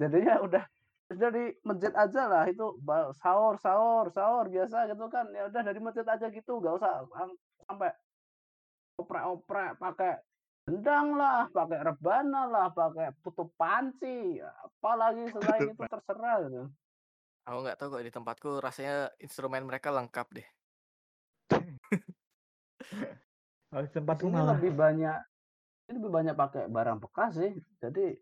Jadinya udah dari masjid aja lah itu sahur sahur sahur biasa gitu kan ya udah dari masjid aja gitu nggak usah sampai oprek-oprek pakai gendang lah pakai rebana lah pakai tutup panci apalagi selain itu terserah gitu Aku nggak tahu kok di tempatku rasanya instrumen mereka lengkap deh. Kalau Di tempatku malah lebih banyak ini lebih banyak pakai barang bekas sih. Jadi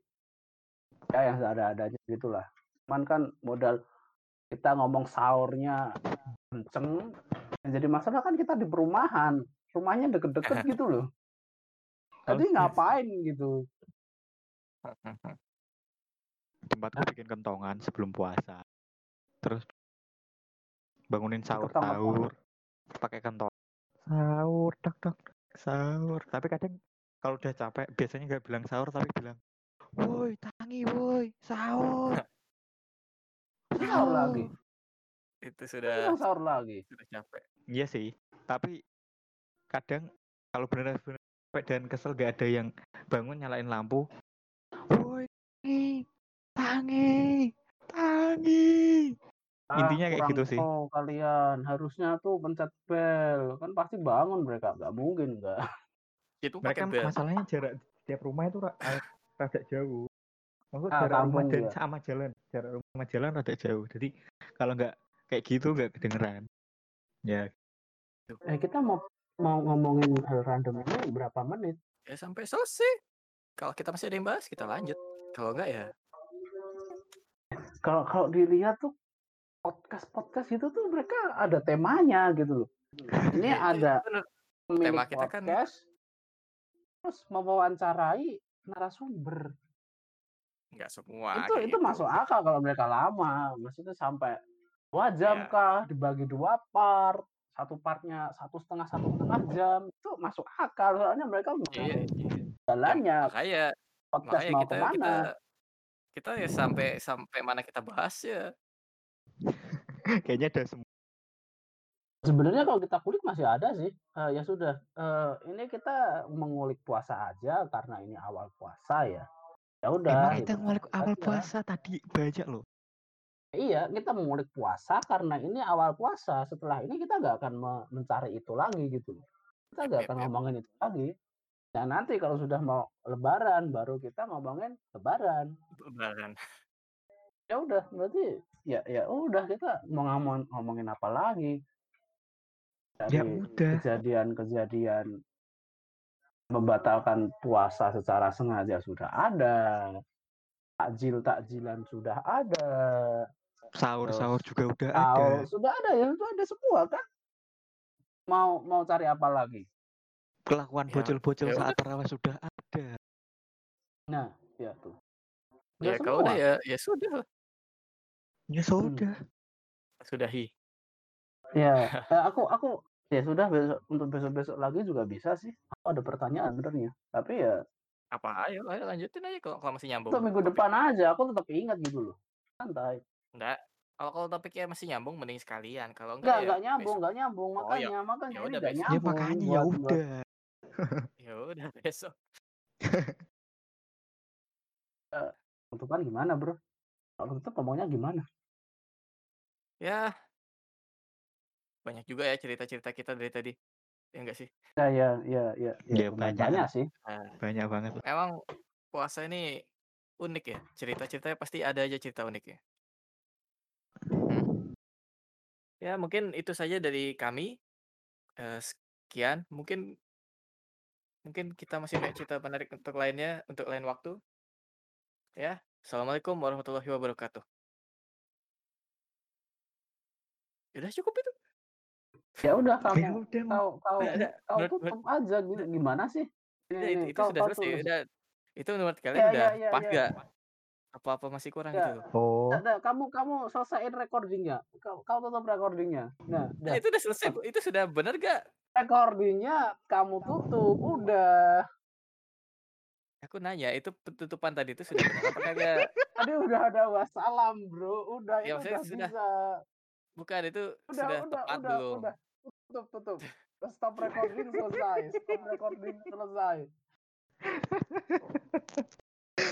ya yang ada-adanya gitulah. Cuman kan modal kita ngomong sahurnya kenceng. Yang jadi masalah kan kita di perumahan. Rumahnya deket-deket gitu loh. Jadi ngapain gitu. tempatku bikin kentongan sebelum puasa. Terus bangunin sahur sahur pakai kentong. Sahur dak dak sahur. Tapi kadang kalau udah capek biasanya nggak bilang sahur tapi bilang, "Woi, tangi woi, sahur." Sahur lagi. Itu Terus sudah sahur lagi. sudah capek. Iya sih, tapi kadang kalau benar-benar capek dan kesel gak ada yang bangun nyalain lampu. Woi, tangi, tangi, tangi. Ah, Intinya kayak gitu sih. kalian harusnya tuh pencet bel kan pasti bangun mereka nggak mungkin nggak Itu Mereka bel. masalahnya jarak setiap rumah itu ra- ra- rada jauh. Maksud Ah, jarak rumah dan juga. sama jalan, jarak rumah sama jalan rada jauh. Jadi kalau nggak kayak gitu nggak kedengeran. Ya, eh kita mau mau ngomongin hal random ini berapa menit Ya sampai selesai. Kalau kita masih ada yang bahas, kita lanjut. Kalau enggak ya, kalau kalau dilihat tuh podcast podcast itu tuh mereka ada temanya gitu loh ini Ya, itu ada Tema kita kan- podcast terus mewawancarai narasumber Enggak semua. itu itu gitu. masuk akal kalau mereka lama maksudnya sampai dua jam Ya. kah dibagi dua part satu partnya satu setengah satu setengah jam itu masuk akal soalnya mereka Iya, mengenai iya. jalannya Makanya, podcast makanya mau kita ke mana kita kita ya sampai sampai mana kita bahas ya. kayaknya ada semua. Sebenarnya kalau kita kulik masih ada sih. Eh, ya sudah. Eh, ini kita mengulik puasa aja karena ini awal puasa ya. Ya udah. Emang gitu kita ngulik kan awal aja. puasa tadi banyak loh. Iya, kita mengulik puasa karena ini awal puasa. Setelah ini kita nggak akan me- mencari itu lagi gitu. Kita nggak akan yep, yep. ngomongin itu lagi. Dan nanti kalau sudah mau Lebaran, baru kita ngomongin Lebaran. Lebaran. Ya udah, berarti ya ya udah kita mau ngomong ngomongin apa lagi? Ya Dari udah. kejadian-kejadian membatalkan puasa secara sengaja sudah ada. Takjil takjilan sudah ada. Sahur-sahur juga udah Tahu ada. sudah ada ya, sudah ada semua kan. Mau mau cari apa lagi? Kelakuan Ya, bocil-bocil ya saat tarawih sudah ada. Nah, ya tuh. Udah Ya kalau udah semua. ya ya sudah. Ya sudah. Sudahi. Ya, eh, aku aku ya sudah besok untuk besok-besok lagi juga bisa sih. Aku ada pertanyaan sebenarnya. Tapi ya Apa ayo ayo lanjutin aja kalau, kalau masih nyambung. untuk minggu topik. depan aja aku tetap ingat gitu loh. Santai. Enggak. Kalau kalau topiknya masih nyambung mending sekalian. Kalau Enggak, enggak ya enggak nyambung, besok. enggak nyambung. Oh, ya- Makanya, makanya ya ini udah enggak besok. Ya nyambung makanya ya udah. Ya udah besok. penutupan gimana, Bro? Kalau tutup ngomongnya gimana? Ya. Banyak juga ya cerita-cerita kita dari tadi. Ya enggak sih? Ya, ya, ya, ya, Ya, banyak. banyak sih. Nah, Banyak banget. emang puasa ini unik ya. Cerita-ceritanya pasti ada aja cerita uniknya. Hmm. Ya mungkin itu saja dari kami. Eh, sekian. Mungkin mungkin kita masih banyak cerita menarik untuk lainnya untuk lain waktu. Ya. Assalamualaikum warahmatullahi wabarakatuh. Udah cukup itu. Ya udah Ya kamu udah. kau kau Udah, udah. kau Menurut- tutup aja gitu. Gimana sih? Ini, itu, itu kau sudah kau selesai. Udah. Itu menurut kalian Ya, udah ya, ya, pas ya. gak? Apa-apa masih kurang Ya. gitu. Oh. Nah, nah, kamu kamu selesaiin recordingnya. Kau, kau tutup recordingnya. Nah, Nah, itu udah selesai. Itu sudah benar gak? recordingnya kamu tutup. Udah. Aku nanya, itu penutupan tadi itu sudah benar apa kagak? Tadi udah ada wassalam, Bro. Udah Ya, itu udah sudah bisa. Bukan, itu Udah, sudah udah, tepat udah, belum? udah. Tutup, tutup. Stop recording selesai. Stop recording selesai.